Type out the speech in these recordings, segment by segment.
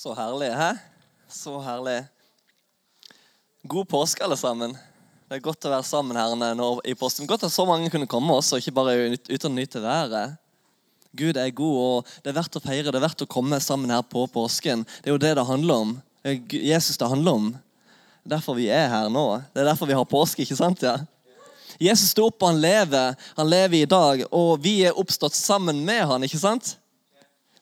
Så herlig, hæ? Så herlig. God påske, alle sammen. Det er godt å være sammen her nå i posten. Godt at så mange kunne komme også, ikke bare uten ut og nyte været. Gud er god, og det er verdt å feire. Det er verdt å komme sammen her på påsken. Det er jo det det handler om. Jesus det handler om. Det er derfor vi er her nå. Det er derfor vi har påske, ikke sant? ja? Jesus står opp, og han lever. Han lever i dag, og vi er oppstått sammen med han, ikke sant?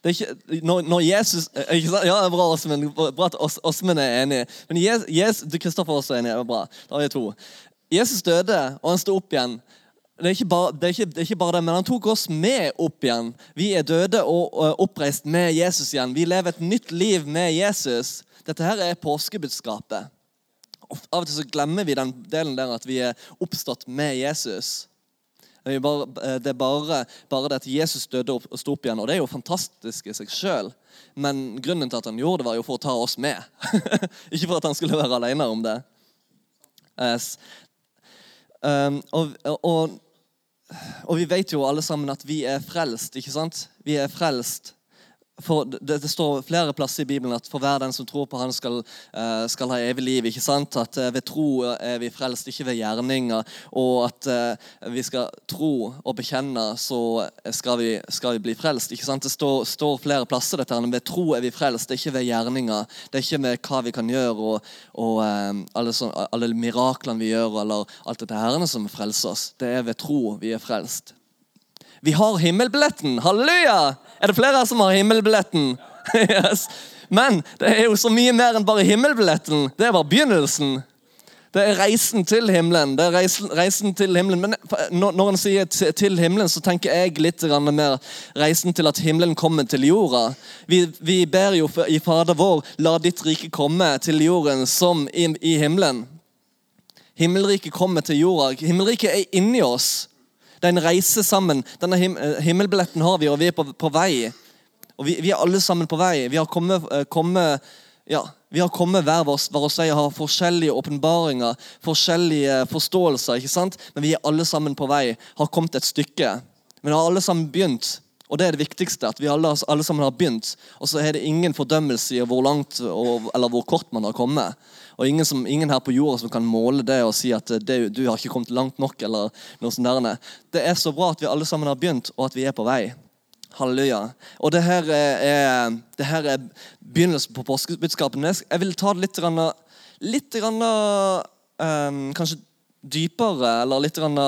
Ikke, når, når Jesus eh, ikke sant? Ja, bra, Åsmund. Bra at Ås- Åsmund er enig. Men Kristoffer er også er bra. Da er vi to. Jesus døde, og han sto opp igjen. Det er, bare, det, er ikke, det er ikke bare det, men han tok oss med opp igjen. Vi er døde og, og oppreist med Jesus igjen. Vi lever et nytt liv med Jesus. Dette her er påskebudskapet. Av og til så glemmer vi den delen der at vi er oppstått med Jesus. Bare det, er bare, bare det at Jesus døde og sto opp igjen, og det er jo fantastisk i seg sjøl. Men grunnen til at han gjorde det, var jo for å ta oss med. Ikke for at han skulle være alene om det. Um, og, og, og vi vet jo alle sammen at vi er frelst, ikke sant? Vi er frelst. Det, det står flere plasser i Bibelen at for hver den som tror på Han skal, eh, skal ha evig liv. ikke sant? At eh, ved tro er vi frelst, ikke ved gjerninger. Og at eh, vi skal tro og bekjenne, så skal vi, skal vi bli frelst. ikke sant? Det står, står flere plasser dette her. Ved tro er vi frelst, det er ikke ved gjerninger. Det er ikke med hva vi kan gjøre og, og alle, sånn, alle miraklene vi gjør, eller alt dette her som frelser oss. Det er ved tro vi er frelst. Vi har himmelbilletten! Halleluja! Er det flere som har himmelbilletten? yes. Men det er jo så mye mer enn bare himmelbilletten. Det er bare begynnelsen. Det er reisen til himmelen. Det er reisen, reisen til himmelen. Men når en sier til himmelen, så tenker jeg litt mer reisen til at himmelen kommer til jorda. Vi, vi ber jo i Fader vår, la ditt rike komme til jorden som i, i himmelen. Himmelriket kommer til jorda. Himmelriket er inni oss. Det er en reise sammen. Denne him eh, himmelbilletten har vi, og vi er på, på vei. Og vi, vi er alle sammen på vei. Vi har kommet, eh, kommet ja, vi har kommet hver vår, vei og har forskjellige åpenbaringer, forskjellige forståelser. ikke sant? Men vi er alle sammen på vei, har kommet et stykke. Men har alle sammen begynt. Og det er det viktigste, at vi alle, alle sammen har begynt. Og så er det ingen fordømmelse i hvor langt eller hvor kort man har kommet. Og ingen, som, ingen her på jorda som kan måle det og si at det, du har ikke kommet langt nok. eller noe sånt der. Det er så bra at vi alle sammen har begynt, og at vi er på vei. Halleluja. Og det her er, er, det her er begynnelsen på påskebudskapet. Jeg- vil ta det litt, grann, litt grann, um, Kanskje dypere, eller litt grann,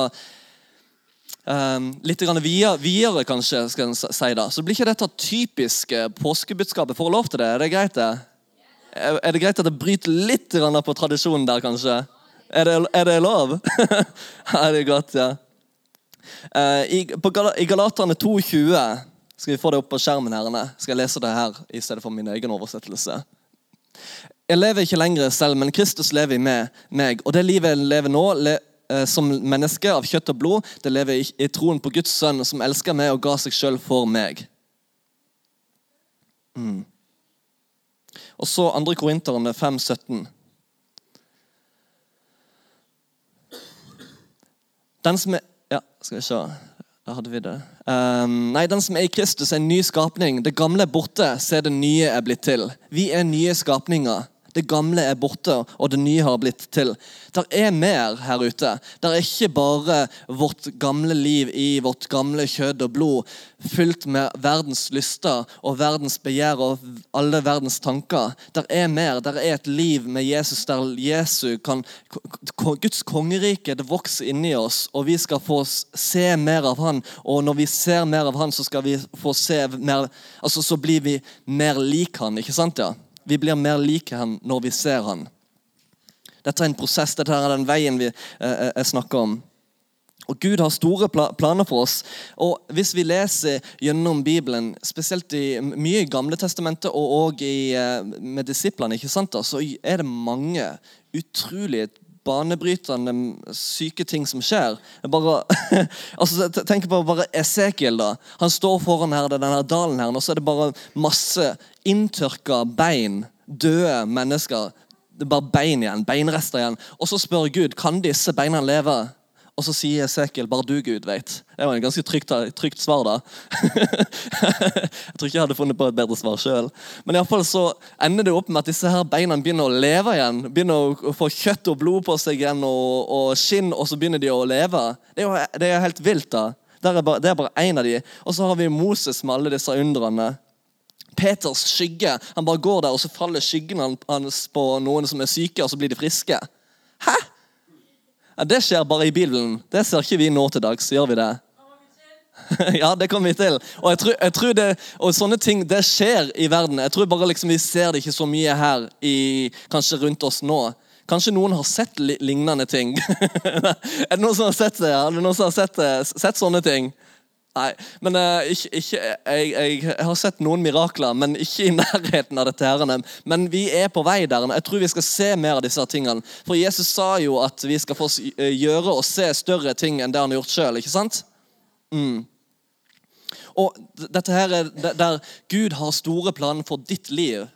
um, litt grann videre, kanskje, skal jeg si da. Så blir ikke dette typiske påskebudskapet. Får jeg lov til det? Er det greit, det? Er det greit at jeg bryter litt på tradisjonen der, kanskje? Er det, er det lov? ja, det er godt, ja. Eh, I, Gal- I Galaterne 2,20 Skal vi få det opp på skjermen her? Skal jeg lese det her i stedet for min egen oversettelse? Jeg lever ikke lenger selv, men Kristus lever i meg. Og det livet jeg lever nå, le, eh, som menneske av kjøtt og blod, det lever i, i troen på Guds sønn, som elsker meg og ga seg sjøl for meg. Mm. Og så 2. Korinterne 5, 17. Den som er Ja, skal vi se. Der hadde vi det. Um, nei, den som er i Kristus, er en ny skapning. Det gamle er borte, se det nye er blitt til. Vi er nye skapninger. Det gamle er borte, og det nye har blitt til. Der er mer her ute. Der er ikke bare vårt gamle liv i vårt gamle kjød og blod, fylt med verdens lyster og verdens begjær og alle verdens tanker. Der er mer. Der er et liv med Jesus der Jesu kan Guds kongerike det vokser inni oss, og vi skal få se mer av Han. Og når vi ser mer av Han, så skal vi få se mer Altså, så blir vi mer lik Han, ikke sant? ja? Vi blir mer like Han når vi ser Han. Dette er en prosess, dette er den veien vi eh, eh, snakker om. Og Gud har store planer for oss. Og Hvis vi leser gjennom Bibelen, spesielt i mye i Gamle testamentet og også i, eh, med disiplene, ikke sant så er det mange utrolig banebrytende syke ting som skjer. Er Bare, altså, tenk på bare Esekiel. da. Han står foran her, denne dalen her, og så er det bare masse inntørka bein. Døde mennesker. Det er bare bein igjen, beinrester igjen. Og så spør Gud kan disse beina leve. Og så sier Esekiel bare du, Gud, vet. Det var en ganske trygt, trygt svar, da. jeg tror ikke jeg hadde funnet på et bedre svar sjøl. Men i alle fall så ender det opp med at disse her beina begynner å leve igjen. Begynner å få kjøtt og blod på seg igjen og, og skinn, og så begynner de å leve. Det er jo det er helt vilt, da. Det er bare én av de. Og så har vi Moses med alle disse undrene. Peters skygge. Han bare går der, og så faller skyggen hans på noen som er syke, og så blir de friske. Hæ? Ja, det skjer bare i Bibelen. Det ser ikke vi nå til dags. Gjør vi det? ja, det kommer vi til. Og, jeg tror, jeg tror det, og sånne ting det skjer i verden. Jeg tror bare liksom vi ser det ikke så mye her, i, kanskje rundt oss nå. Kanskje noen har sett lignende ting. er det noen som har sett det? Har det noen som har sett, sett sånne ting? Nei, men uh, ikke, ikke, jeg, jeg, jeg, har sett noen mirakler, men ikke i nærheten av dette. her. Men vi er på vei der. Jeg tror vi skal se mer av disse tingene. For Jesus sa jo at vi skal få eh, gjøre og se større ting enn det han har gjort sjøl. Mm. Og dette her er der Gud har store planer for ditt liv.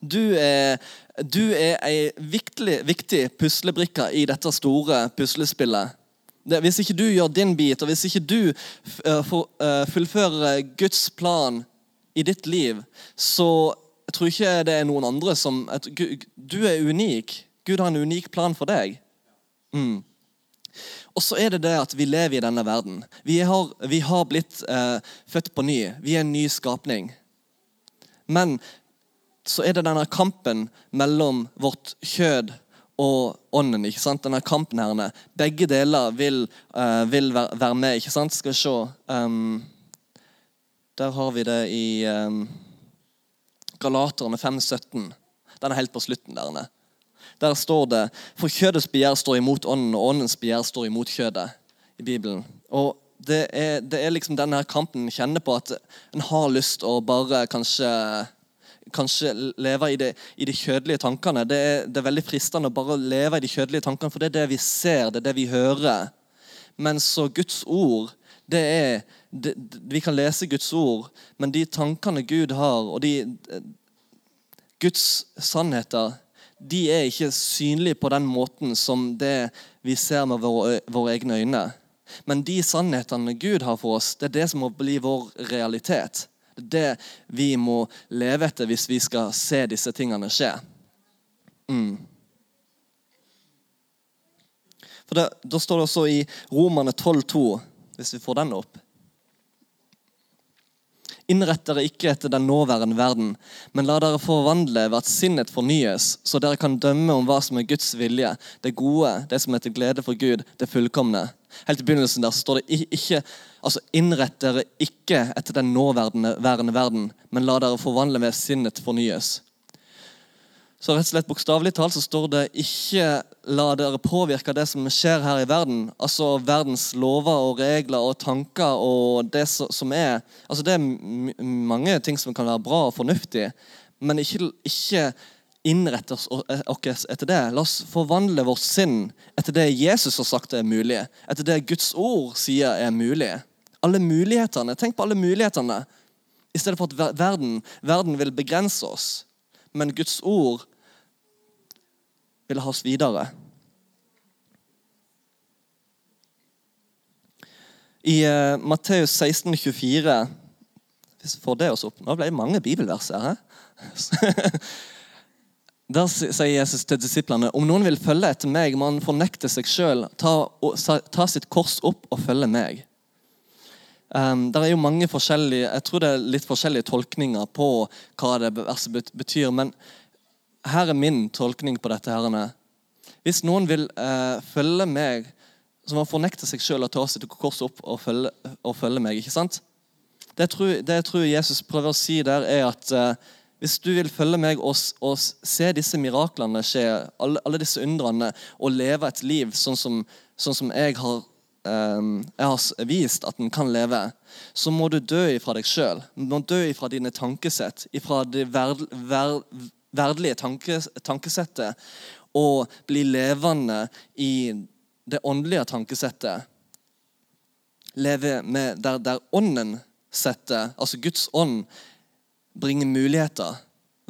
Du er, du er ei viktig, viktig puslebrikke i dette store puslespillet. Hvis ikke du gjør din bit, og hvis ikke du for, uh, fullfører Guds plan i ditt liv, så jeg tror ikke det er noen andre som at, Du er unik. Gud har en unik plan for deg. Mm. Og så er det det at vi lever i denne verden. Vi har, vi har blitt eh, født på ny. Vi er en ny skapning. Men så er det denne kampen mellom vårt kjød og ånden. ikke sant? Denne kampen her. Begge deler vil, uh, vil være, være med. ikke sant? Skal vi se um, Der har vi det i um, Galaterne 5,17. Den er helt på slutten der. Der står det For kjødets begjær står imot ånden, og åndens begjær står imot kjødet. i Bibelen. Og det er, det er liksom denne kampen en kjenner på at en har lyst å bare kanskje kanskje leve i de, i de kjødelige tankene. Det er, det er, veldig fristende å bare leve i de kjødelige tankene, for det er det vi ser, det er det vi hører. Men så Guds ord, det er det, Vi kan lese Guds ord, men de tankene Gud har, og de Guds sannheter, de er ikke synlige på den måten som det vi ser med våre, våre egne øyne. Men de sannhetene Gud har for oss, det er det som må bli vår realitet. Det vi må leve etter hvis vi skal se disse tingene skje. Mm. For det, Da står det også i Romane 12,2, hvis vi får den opp Innrett dere ikke etter den nåværende verden, men la dere forvandle ved at sinnet fornyes, så dere kan dømme om hva som er Guds vilje, det gode, det som er til glede for Gud, det fullkomne. Helt i begynnelsen der står det ikke altså Innrett dere ikke etter den nåværende verden, men la dere forvandle ved sinnet fornyes. Så rett og slett bokstavelig talt så står det ikke la dere påvirke det som skjer her i verden. Altså verdens lover og regler og tanker og det som er Altså Det er mange ting som kan være bra og fornuftig, men ikke, ikke innrette oss etter det. La oss forvandle vårt sinn etter det Jesus har sagt er mulig. Etter det Guds ord sier er mulig. Alle mulighetene. Tenk på alle mulighetene. I stedet for at verden, verden vil begrense oss. Men Guds ord vil ha oss videre. I uh, Matteus 16, 24 Hvis vi får det oss opp Nå ble det mange bibelvers her. Der sier Jesus til disiplene om noen vil følge etter meg, må han fornekte seg sjøl, ta, ta, sitt kors opp og følge meg. Um, det er jo mange forskjellige, Jeg tror det er litt forskjellige tolkninger på hva det verset betyr. Men her er min tolkning på dette. herrene. Hvis noen vil eh, følge meg, så må han seg sjøl og ta sitt kors opp og følge, og følge meg. ikke sant? Det jeg, tror, det jeg tror Jesus prøver å si der, er at eh, hvis du vil følge meg og, og se disse miraklene skje, alle, alle, disse undrene, og leve et liv sånn som, sånn som jeg, har, eh, jeg, har, vist at en kan leve, så må du dø ifra deg sjøl. Du må dø ifra dine tankesett, ifra det verd, verd, verdelige tanke, tankesettet, og bli levende i det åndelige tankesettet. Leve med der, der ånden setter, altså Guds ånd, bringer muligheter.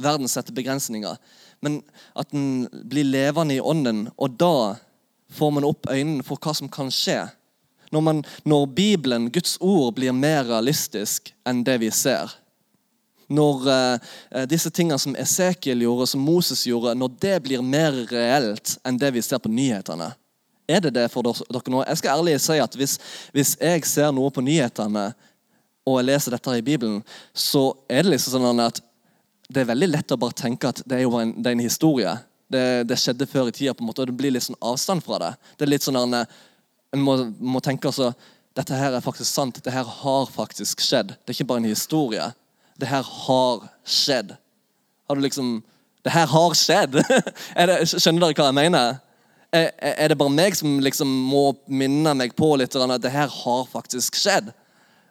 Verden setter begrensninger. Men at en blir levende i ånden, og da får man opp øynene for hva som kan skje. Når, man, når Bibelen, Guds ord, blir mer realistisk enn det vi ser. Når eh, disse tingene som Esekiel gjorde, som Moses gjorde, når det blir mer reelt enn det vi ser på nyhetene. Er det det for dere nå? Jeg skal ærlig si at hvis, hvis jeg ser noe på nyhetene og jeg leser dette i Bibelen, så er det liksom sånn at det er veldig lett å bare tenke at det er jo en, er en historie. Det, det, skjedde før i tida, på en måte, og det blir litt sånn avstand fra det. Det er litt sånn at En må, må tenke altså Dette her er faktisk sant. Dette her har faktisk skjedd. Det er ikke bare en historie. Det her har skjedd. Har du liksom Det her har skjedd! det, skjønner dere hva jeg mener? Er, er, det bare meg som liksom må minne meg på litt at det her har faktisk skjedd?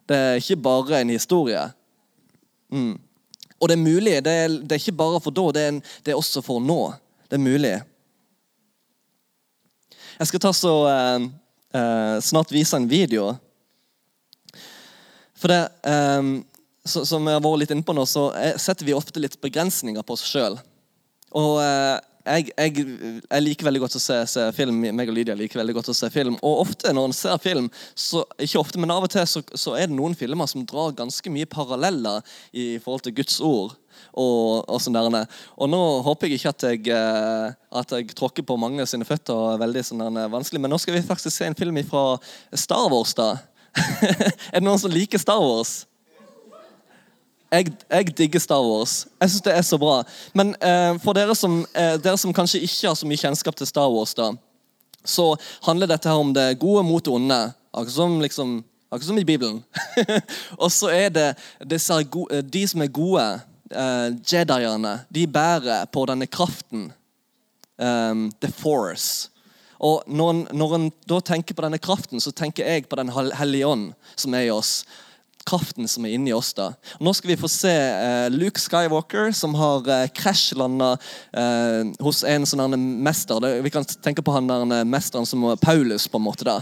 Det er ikke bare en historie. Mm. Og det er mulig. Det er, det er, ikke bare for da, det er, en, det er, også for nå. Det er mulig. Jeg skal ta så eh, eh, snart vise en video. For det eh, Som jeg har vært litt inne på nå, så setter vi ofte litt begrensninger på oss sjøl. Og eh, jeg, jeg, jeg, liker veldig godt å se, se, film. meg og Lydia liker veldig godt å se film. Og ofte når en ser film, så, ikke ofte, men av og til, så, så, er det noen filmer som drar ganske mye paralleller i forhold til Guds ord. Og, og, sånn der. og nå håper jeg ikke at jeg, eh, at jeg tråkker på mange sine føtter. og er veldig sånn vanskelig, Men nå skal vi faktisk se en film fra Star Wars. da. er det noen som liker Star Wars? Jeg, jeg, digger Star Wars. Jeg syns det er så bra. Men eh, for dere som, eh, dere som, kanskje ikke har så mye kjennskap til Star Wars, da, så handler dette her om det gode mot det onde. Akkurat som, liksom, akkurat som i Bibelen. og så er det gode, eh, de som er gode, eh, jediene, de bærer på denne kraften. Um, the Force. Og når, når en da tenker på denne kraften, så tenker jeg på Den hellige ånd som er i oss kraften som er inni oss. da. Nå skal vi få se eh, Luke Skywalker, som har eh, krasjlanda eh, hos en sånn mester. Det, vi kan tenke på han der eh, mesteren som Paulus. på en måte da.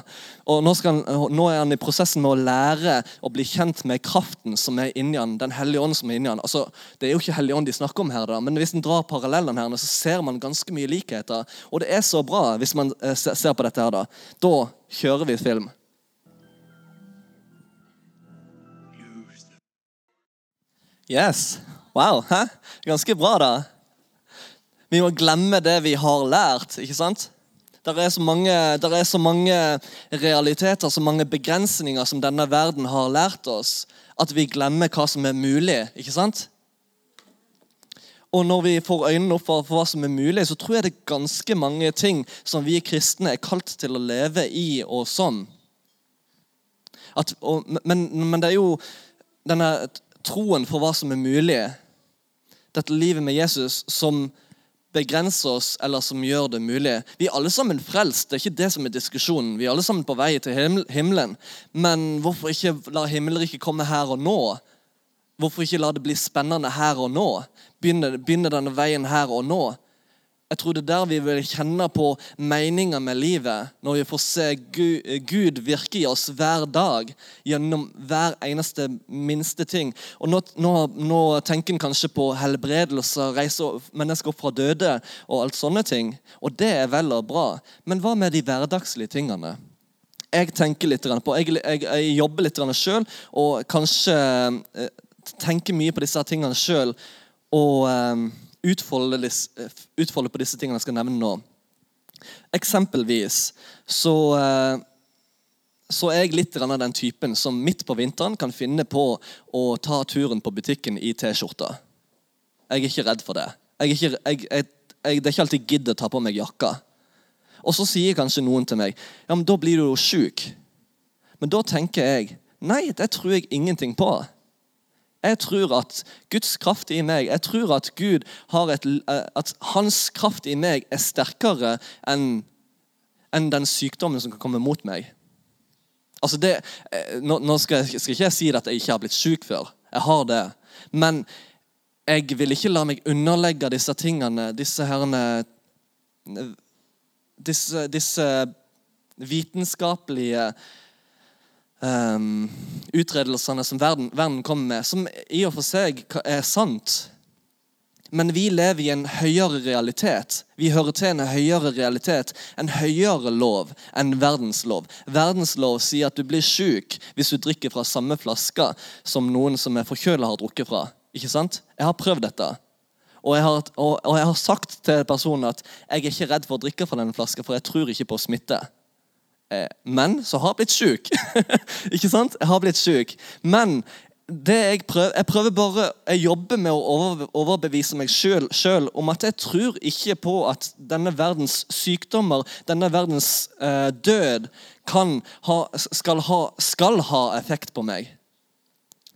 Og nå, han, nå, er han i prosessen med å lære å bli kjent med kraften som er inni han, Den hellige ånd som er inni han. Altså, det er jo ikke hellige ånd de snakker om her, da, men hvis en drar parallellene her, så ser man ganske mye likheter. Og det er så bra hvis man eh, ser på dette her. Da Da kjører vi film. Yes. Wow. Hæ? Ganske bra, da. Vi må glemme det vi har lært, ikke sant? Det er, så mange, er så mange realiteter, så mange begrensninger som denne verden har lært oss, at vi glemmer hva som er mulig. ikke sant? Og når vi får øynene opp for, for hva som er mulig, så tror jeg det er ganske mange ting som vi kristne er kalt til å leve i og sånn. At, og, men, men det er jo denne troen for hva som er mulig, dette livet med Jesus, som begrenser oss, eller som gjør det mulig. Vi er alle sammen frelst, det er ikke det som er diskusjonen. Vi er alle sammen på vei til himmelen. Men hvorfor ikke la himmelriket komme her og nå? Hvorfor ikke la det bli spennende her og nå? Begynne, begynne denne veien her og nå? Jeg tror det er der vi vil kjenne på meninga med livet, når vi får se Gud, virke i oss hver dag gjennom hver eneste minste ting. Og Nå, nå, nå tenker en kanskje på helbredelse, reise mennesker opp fra døde og alt sånne ting. Og det er vel og bra. Men hva med de hverdagslige tingene? Jeg tenker litt på, jeg, jeg, jeg jobber litt sjøl og kanskje eh, tenker mye på disse tingene sjøl. Og eh, utfolde, utfolde på disse tingene jeg skal nevne nå. Eksempelvis så, eh, så er jeg litt av den typen som midt på vinteren kan finne på å ta turen på butikken i T-skjorta. Jeg er ikke redd for det. Jeg ikke, jeg, jeg, det er ikke alltid jeg gidder å ta på meg jakka. Og så sier kanskje noen til meg ja, men da blir du jo sjuk. Men da tenker jeg nei, det tror jeg ingenting på. Jeg tror at Guds kraft i meg, jeg tror at Gud har et, eh, at hans kraft i meg er sterkere enn enn den sykdommen som kan komme mot meg. Altså det, eh, nå, skal, jeg, skal, ikke jeg si at jeg ikke har blitt syk før. Jeg har det. Men jeg vil ikke la meg underlegge disse tingene, disse herrene Disse, disse vitenskapelige um, utredelsene som verden, verden kommer med, som i og for seg er sant. Men vi lever i en høyere realitet. Vi hører til en høyere realitet, en høyere lov enn verdens lov. Verdens lov sier at du blir syk hvis du drikker fra samme flaske som noen som er forkjøla, har drukket fra. Ikke sant? Jeg har prøvd dette. Og jeg, har, og, og jeg har sagt til personen at jeg er ikke redd for å drikke fra denne flaska, for jeg tror ikke på smitte. Eh, men så har jeg blitt sjuk. ikke sant? Jeg har blitt sjuk. Men det jeg prøver, jeg prøver bare Jeg jobber med å overbevise meg sjøl om at jeg tror ikke på at denne verdens sykdommer, denne verdens eh, død, ha, skal, ha, skal ha effekt på meg.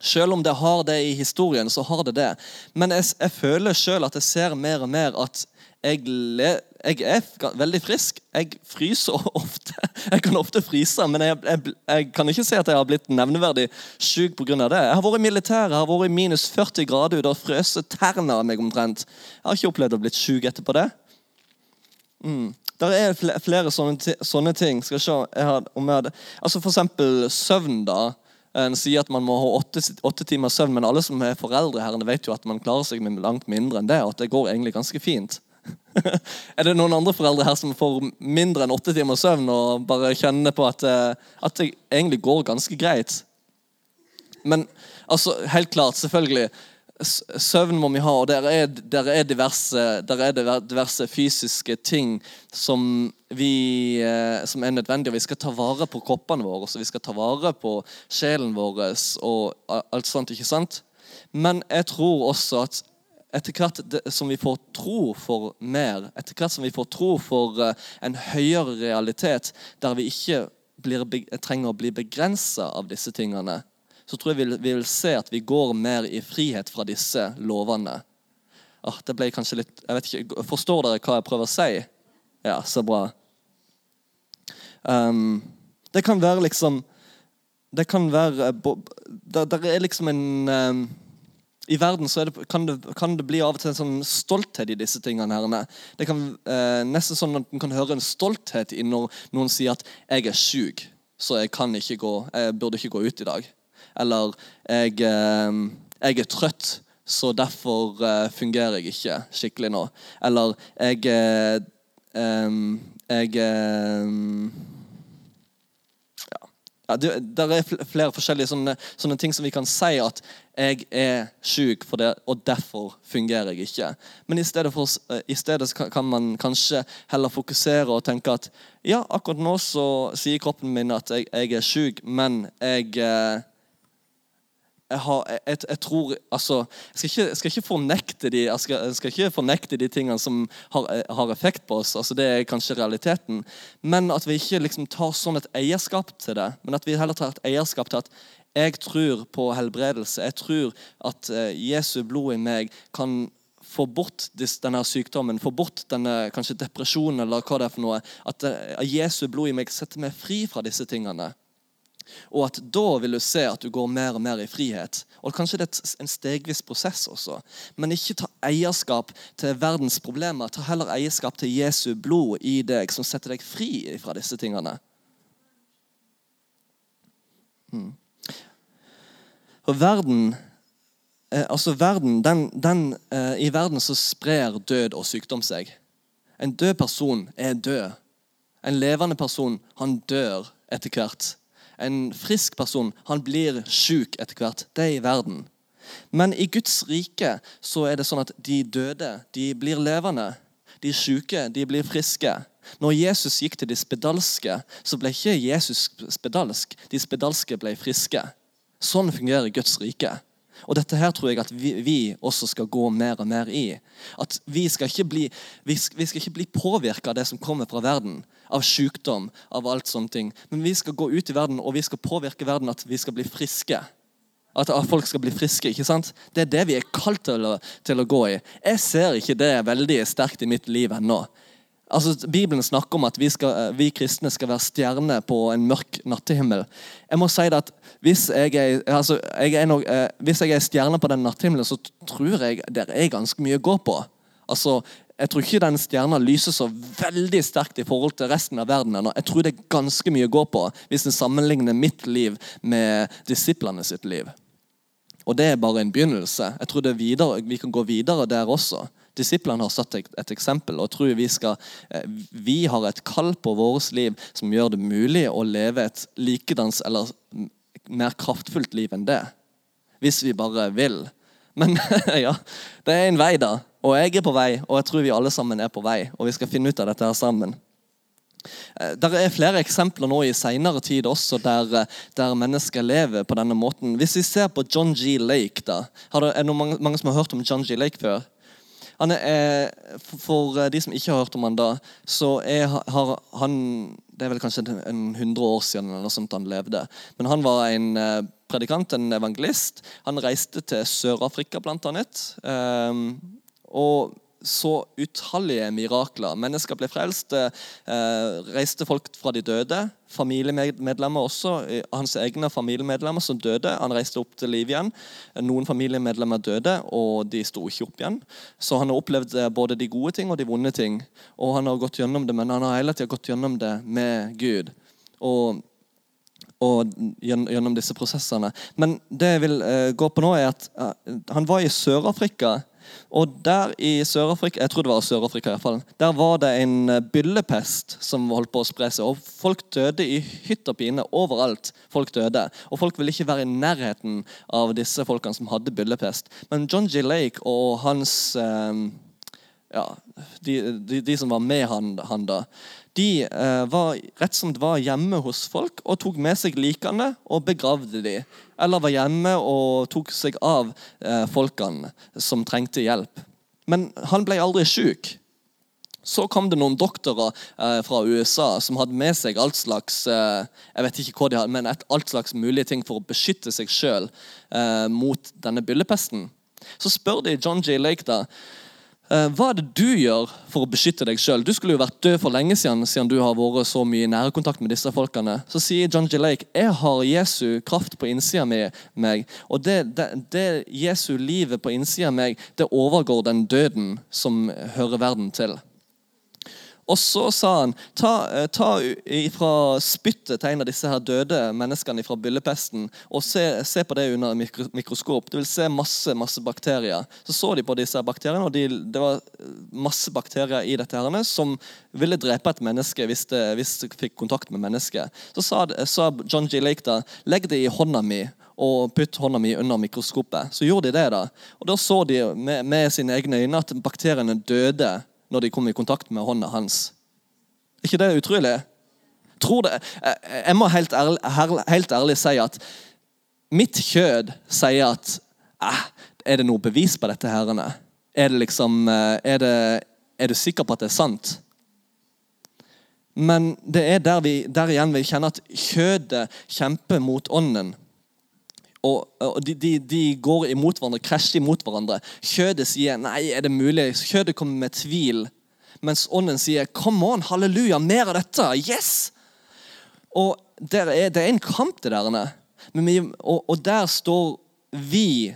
Selv om det har det i historien, så har det det. Men jeg, jeg føler sjøl at jeg ser mer og mer at jeg, le, jeg, er veldig frisk. Jeg fryser ofte. Jeg kan ofte fryse, men jeg, jeg, jeg kan ikke si at jeg har blitt nevneverdig syk pga. det. Jeg har vært i militæret, har vært i minus 40 grader ute og frøst tærne av meg omtrent. Jeg har ikke opplevd å bli syk etterpå det. Mm. Der er flere sånne, sånne ting. Skal jeg se, jeg har, om jeg hadde, altså For eksempel søvn. da. En sier at man må ha åtte, åtte timer søvn, men alle som er foreldre her, vet jo at man klarer seg med langt mindre enn det. og at det går egentlig ganske fint. er det noen andre foreldre her som får mindre enn åtte timer søvn og bare kjenner på at, eh, at det egentlig går ganske greit? Men altså, helt klart, selvfølgelig. Søvn må vi ha, og der er, der er, diverse, der er diverse, fysiske ting som, vi, eh, som er nødvendige. Vi skal ta vare på kroppene våre, vi skal ta vare på sjelen vår og alt sånt. ikke sant? Men jeg tror også at etter hvert som vi får tro for mer, etter hvert som vi får tro for eh, en høyere realitet der vi ikke blir, trenger å bli begrensa av disse tingene, så tror jeg vi, vi, vil se at vi går mer i frihet fra disse lovene. Ah, det ble kanskje litt jeg vet ikke, Forstår dere hva jeg prøver å si? Ja, så bra. Um, det kan være liksom Det kan være Det, det er liksom en um, i verden så det, kan, det, kan, det, bli av og til en sånn stolthet i disse tingene. her. Det kan eh, nesten sånn at En kan høre en stolthet i når noen sier at 'jeg er sjuk, så jeg kan ikke gå, jeg burde ikke gå ut i dag'. Eller jeg, eh, 'jeg er trøtt, så derfor eh, fungerer jeg ikke skikkelig nå'. Eller 'jeg, eh, jeg ja, det, er flere forskjellige sånne, sånne, ting som vi kan si at jeg er syk for det, og derfor fungerer jeg ikke. Men i stedet, for, eh, i stedet kan man kanskje heller fokusere og tenke at ja, akkurat nå så sier kroppen min at jeg, jeg er syk, men jeg eh, jeg, har, jeg, jeg, tror altså, jeg skal, ikke, jeg skal ikke, fornekte de, skal, skal ikke fornekte de tingene som har, har, effekt på oss. altså Det er kanskje realiteten. Men at vi ikke liksom tar sånn et eierskap til det. Men at vi heller tar et eierskap til at jeg tror på helbredelse. Jeg tror at uh, Jesu blod i meg kan få bort denne sykdommen, få bort denne kanskje depresjonen eller hva det er for noe. At uh, Jesu blod i meg setter meg fri fra disse tingene. Og at da vil du se at du går mer og mer i frihet. Og Kanskje det er en stegvis prosess også. Men ikke ta eierskap til verdens problemer. Ta heller eierskap til Jesu blod i deg, som setter deg fri fra disse tingene. Hmm. Og verden eh, altså verden, den, den, eh, I verden så sprer død og sykdom seg. En død person er død. En levende person, han dør etter hvert. En frisk person han blir sjuk etter hvert. Det er i verden. Men i Guds rike så er det sånn at de døde de blir levende. De sjuke blir friske. Når Jesus gikk til de spedalske, så ble ikke Jesus spedalsk. De spedalske ble friske. Sånn fungerer Guds rike. Og dette her tror jeg at vi, vi, også skal gå mer og mer i. At Vi skal ikke bli, vi bli påvirka av det som kommer fra verden. Av sykdom, av alt sånne ting. Men vi skal gå ut i verden og vi skal påvirke verden at vi skal bli friske. At folk skal bli friske. ikke sant? Det er det vi er kalt til å, til å gå i. Jeg ser ikke det veldig sterkt i mitt liv ennå. Altså, Bibelen snakker om at vi, skal, eh, vi kristne skal være stjerner på en mørk nattehimmel. Jeg må si at Hvis jeg er, altså, jeg er, nok, eh, hvis jeg er stjerne på den natthimmelen, så tror jeg det er ganske mye å gå på. Altså, Jeg tror ikke den stjerna lyser så veldig sterkt i forhold til resten av verden ennå. Jeg tror det er ganske mye å gå på hvis en sammenligner mitt liv med disiplene sitt liv. Og det er bare en begynnelse. Jeg tror videre, Vi kan gå videre der også. Disiplene har satt et, eksempel, og tror vi, skal, eh, vi har et kall på vårt liv som gjør det mulig å leve et likedans eller mer kraftfullt liv enn det. Hvis vi bare vil. Men ja, det er en vei, da. Og jeg er på vei, og jeg tror vi alle sammen er på vei. Og vi skal finne ut av dette her sammen. Der det er flere eksempler nå i senere tid også der, eh, der, mennesker lever på denne måten. Hvis vi ser på John G. Lake da, Er det noen, mange, som har hørt om John G. Lake før? Han er, for de som ikke har hørt om han da, så er, har han Det er vel kanskje en 100 år siden eller noe sånt han levde. Men han var en eh, predikant, en evangelist. Han reiste til Sør-Afrika, blant annet. Og så utallige mirakler. Mennesker ble frelst. Eh, reiste folk fra de døde. Familiemedlemmer også. Hans egne familiemedlemmer som døde. Han reiste opp til liv igjen. Noen familiemedlemmer døde, og de sto ikke opp igjen. Så han har opplevd eh, både de gode ting og de vonde ting. Og han har gått gjennom det, men han har hele tida gått gjennom det med Gud. Og og gjennom disse prosessene. Men det jeg vil uh, gå på nå, er at han var i Sør-Afrika og der i Sør-Afrika jeg tror det var Sør-Afrika i hvert fall, der var det en eh, byllepest som holdt på å spre seg. og Folk døde i hytt og pine overalt. folk døde. Og Folk ville ikke være i nærheten av disse folkene som hadde byllepest. Men John G. Lake og hans eh, ja, de, de, de, som var med han, han da, de eh, var rett som det var hjemme hos folk og tok med seg likene og begravde de. Eller var hjemme og tok seg av eh, folkene som trengte hjelp. Men han ble aldri sjuk. Så kom det noen doktorer eh, fra USA som hadde med seg alt slags jeg vet ikke hva de hadde, men alt slags mulige ting for å beskytte seg sjøl mot denne byllepesten. Så spør de John J. Lake da, hva er det du gjør for å beskytte deg sjøl? Du skulle jo vært død for lenge siden, siden du har vært så mye i nærekontakt med disse folkene. Så sier John G. Lake jeg har Jesu kraft på innsida av meg. Og det, det, det Jesu livet på innsida av meg, det overgår den døden som hører verden til. Og så sa han ta, eh, ta fra spyttet til en av disse her døde menneskene fra byllepesten og se, se, på det under mikroskop. Du vil se masse masse bakterier. Så så de på disse bakteriene, og de, det var masse bakterier i dette her som ville drepe et menneske hvis det, hvis det fikk kontakt med mennesket. Så sa, sa John G. Lake da legg det i hånda mi og putt hånda mi under mikroskopet. Så gjorde de det. da. Og Da så de med, med sine egne øyne at bakteriene døde når de kom i kontakt med hånda hans. Er ikke det utrolig? Tror det. Jeg må helt ærlig, helt ærlig si at mitt kjød sier at eh, Er det noe bevis på dette? herrene? Er det liksom eh, er, det, er, du sikker på at det er sant? Men det er der, vi, der igjen vi kjenner at kjødet kjemper mot ånden. Og, og de, de, de, går imot hverandre, krasjer imot hverandre. Kjødet sier 'nei, er det mulig?' Kjødet kommer med tvil. Mens ånden sier 'come on, halleluja, mer av dette'. Yes! Og er, Det er en kamp, det der. Vi, og, og der står vi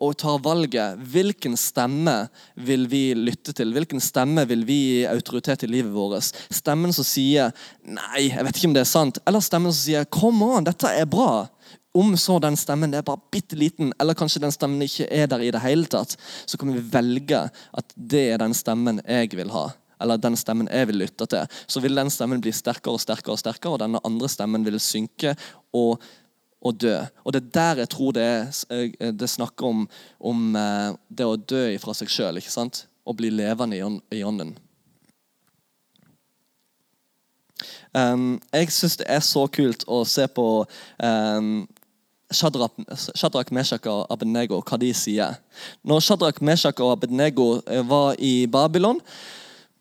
og tar valget. Hvilken stemme vil vi lytte til? Hvilken stemme vil vi gi autoritet i livet vårt? Stemmen som sier 'nei, jeg vet ikke om det er sant', eller stemmen som sier 'come on, dette er bra'? Om så den stemmen er bare bitte liten, eller kanskje den stemmen ikke er der i det hele tatt, så kan vi velge at det er den stemmen jeg vil ha. Eller den stemmen jeg vil lytte til. Så vil den stemmen bli sterkere og sterkere, og sterkere, og denne andre stemmen vil synke og, og dø. Og det er der jeg tror det, er, eh, det snakker om, om eh, det å dø fra seg sjøl. Og bli levende i ånden. Um, jeg syns det er så kult å se på um, Shadrach, Meshach og Abednego, hva de sier. Når Shadrach, Meshach og Abednego eh, var i Babylon,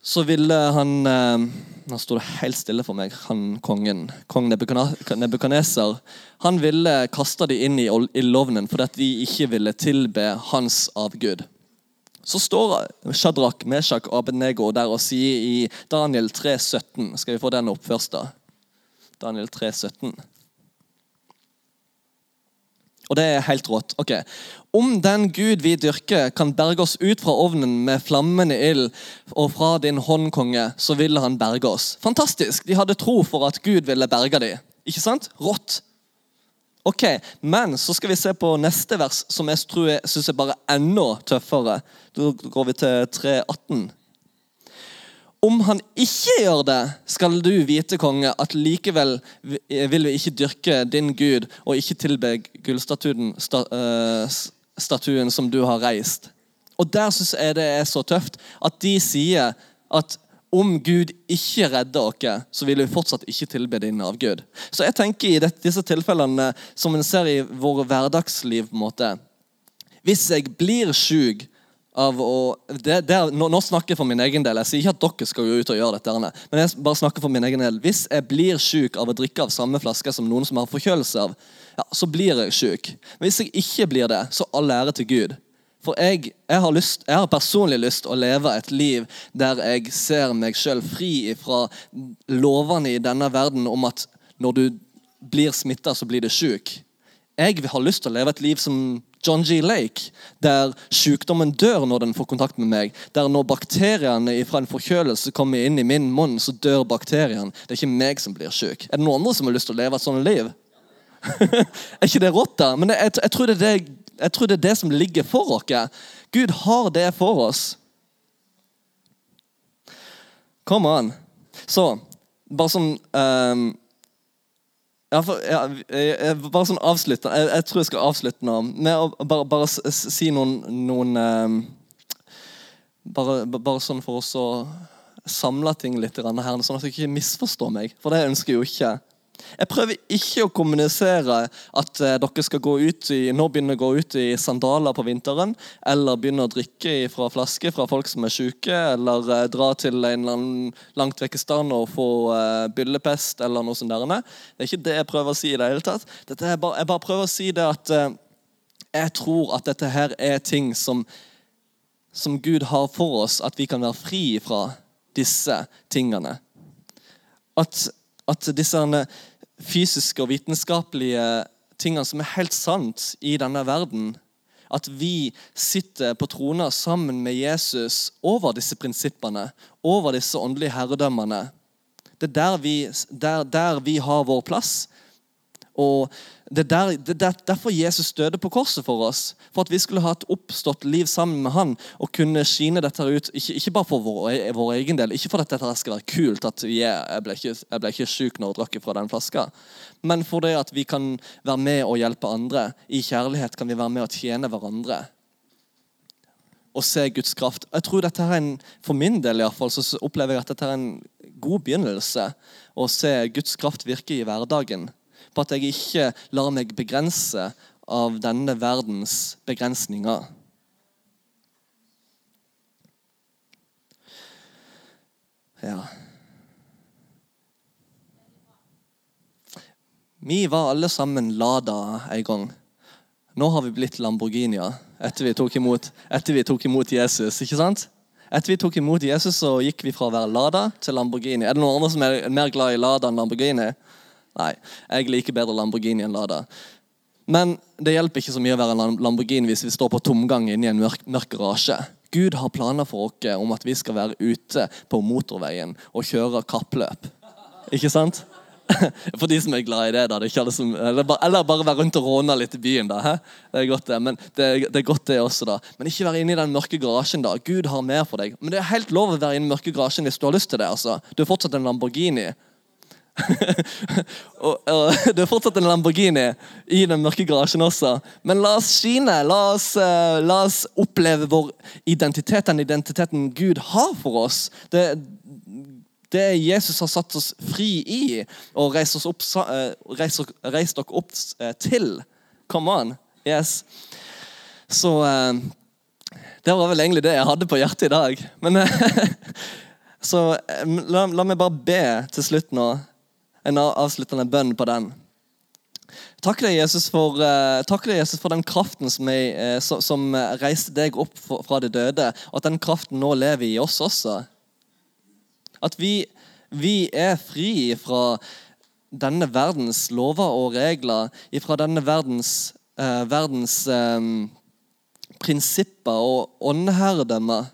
så ville han eh, Nå sto helt stille for meg. Han kongen, kong Nebukadneser. Han ville kaste dem inn i ildovnen fordi de ikke ville tilbe hans avgud. Så står Shadrach, Meshach og Abednego der og sier i Daniel 3, 17 Skal vi få den opp først, da? Daniel 3, 17. Og det er helt rått. Ok. Om den Gud vi dyrker, kan berge oss ut fra ovnen med flammende ild, og fra din hånd, konge, så ville han berge oss. Fantastisk! De hadde tro for at Gud ville berge dem. Ikke sant? Rått. Ok, Men så skal vi se på neste vers, som jeg tror jeg synes er bare enda tøffere. Da går vi til 3.18. Om han ikke gjør det, skal du vite, konge, at likevel vil vi ikke dyrke din Gud og ikke tilbe gullstatuen sta, uh, statuen som du har reist. Og Der syns jeg det er så tøft at de sier at om Gud ikke redder oss, så vil vi fortsatt ikke tilbe din avgud. Så jeg tenker i disse tilfellene som en ser i våre hverdagsliv på en måte, Hvis jeg blir sjuk av å det, det nå, nå, snakker jeg for min egen del. Jeg sier ikke at dere skal gå ut og gjøre dette. Men jeg bare snakker for min egen del. Hvis jeg blir syk av å drikke av samme flaske som noen som har forkjølelse av, ja, så blir jeg syk. Men hvis jeg ikke blir det, så all ære til Gud. For jeg, jeg, har lyst, jeg, har personlig lyst å leve et liv der jeg ser meg sjøl fri fra lovene i denne verden om at når du blir smitta, så blir du sjuk. Jeg har lyst til å leve et liv som John G. Lake, der sykdommen dør når den får kontakt med meg. Der når bakteriene fra en forkjølelse kommer inn i min munn, så dør bakterien. Det er ikke meg som blir syk. Er det noen andre som har lyst til å leve et sånt liv? er ikke det rått, da? Men jeg, jeg, tror det det jeg tror det er det som ligger for oss. Gud har det for oss. Come on. Så, bare sånn um, ja, for, ja, bare sånn avslutte. Jeg, jeg, tror jeg skal avslutte nå med å bare, bare si noen, noen um, bare, bare, sånn for oss å samle ting litt her, sånn at dere ikke misforstår meg. For det ønsker jeg jo ikke. Jeg prøver ikke å kommunisere at eh, dere skal gå ut i, nå begynne å gå ut i sandaler på vinteren, eller begynne å drikke fra flaske fra folk som er syke, eller eh, dra til en langt vekk stand og få eh, byllepest eller noe sånt. Der. Det er ikke det jeg prøver å si i det hele tatt. Bare, jeg bare prøver å si det at jeg tror at dette her er ting som, som Gud har for oss, at vi kan være fri fra disse tingene. At at disse fysiske og vitenskapelige tingene som er helt sant i denne verden, at vi sitter på troner sammen med Jesus over disse prinsippene, over disse åndelige herredømmene. Det er der vi, der, der vi har vår plass. Og det er, der, er derfor Jesus døde på korset for oss. For at vi skulle ha et oppstått liv sammen med han og kunne skine dette ut. Ikke, ikke bare for vår, vår, egen del, ikke for at dette skal være kult, at yeah, jeg ble ikke, jeg ble ikke syk når jeg drakk fra den flaska, men for det at vi kan være med og hjelpe andre. I kjærlighet kan vi være med og tjene hverandre. Og se Guds kraft. Jeg tror dette er en, For min del i hvert fall, så opplever jeg at dette er en god begynnelse. Å se Guds kraft virke i hverdagen på at jeg ikke lar meg begrense av denne verdens begrensninger. Ja. Vi var alle sammen Lada en gang. Nå har vi blitt Lamborghinier etter vi tok imot, vi tok imot Jesus. ikke sant? Etter vi tok imot Jesus, så gikk vi fra å være Lada til Lamborghini. Er det noen andre som er mer glad i Lada enn Lamborghini? Nei, jeg liker bedre Lamborghini enn Lada. Men det hjelper ikke så mye å være en Lamborghini hvis vi står på tomgang inne i en mørk, mørk garasje. Gud har planer for oss om at vi skal være ute på motorveien og kjøre kappløp. Ikke sant? For de som er glad i det. da. Det som, eller, bare, eller, bare, være rundt og råne litt i byen. da. He? Det er godt det, men det, det, er godt det også, da. Men ikke være inne i den mørke garasjen. da. Gud har mer for deg. Men det er helt lov å være inne i den mørke garasjen hvis du har lyst til det. altså. Du er fortsatt en Lamborghini. og, og, Det er fortsatt en Lamborghini i den mørke garasjen også. Men la oss skine. La oss, uh, la oss oppleve vår identitet, den identiteten Gud har for oss. Det, det Jesus har satt oss fri i og reist, oss opp, uh, reist, reist dere opp uh, til. Come on. Yes. Så Det var vel egentlig det jeg hadde på hjertet i dag. Men Så la, la meg bare be til slutt nå en avsluttende bønn på den. Takk deg, Jesus, for, uh, takk deg, Jesus, for den kraften som, jeg, uh, som, som, reiste deg opp fra de døde, og at den kraften nå lever i oss også. At vi, vi er fri fra denne verdens lover og regler, fra denne verdens, uh, verdens um, prinsipper og åndeherredømmer.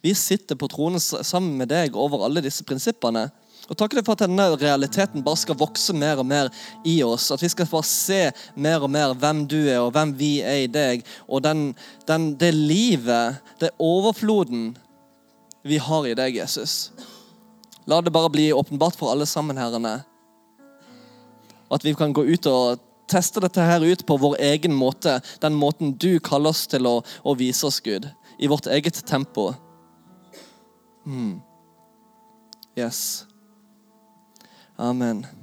Vi sitter på tronen sammen med deg over alle disse prinsippene. Og Takk for at denne realiteten bare skal vokse mer og mer i oss. At vi skal bare se mer og mer hvem du er, og hvem vi er i deg. Og den, den, det livet, det overfloden vi har i deg, Jesus. La det bare bli åpenbart for alle sammen, herrene. At vi kan gå ut og teste dette her ut på vår egen måte. Den måten du kaller oss til å, å vise oss, Gud. I vårt eget tempo. Mm. Yes. Amen.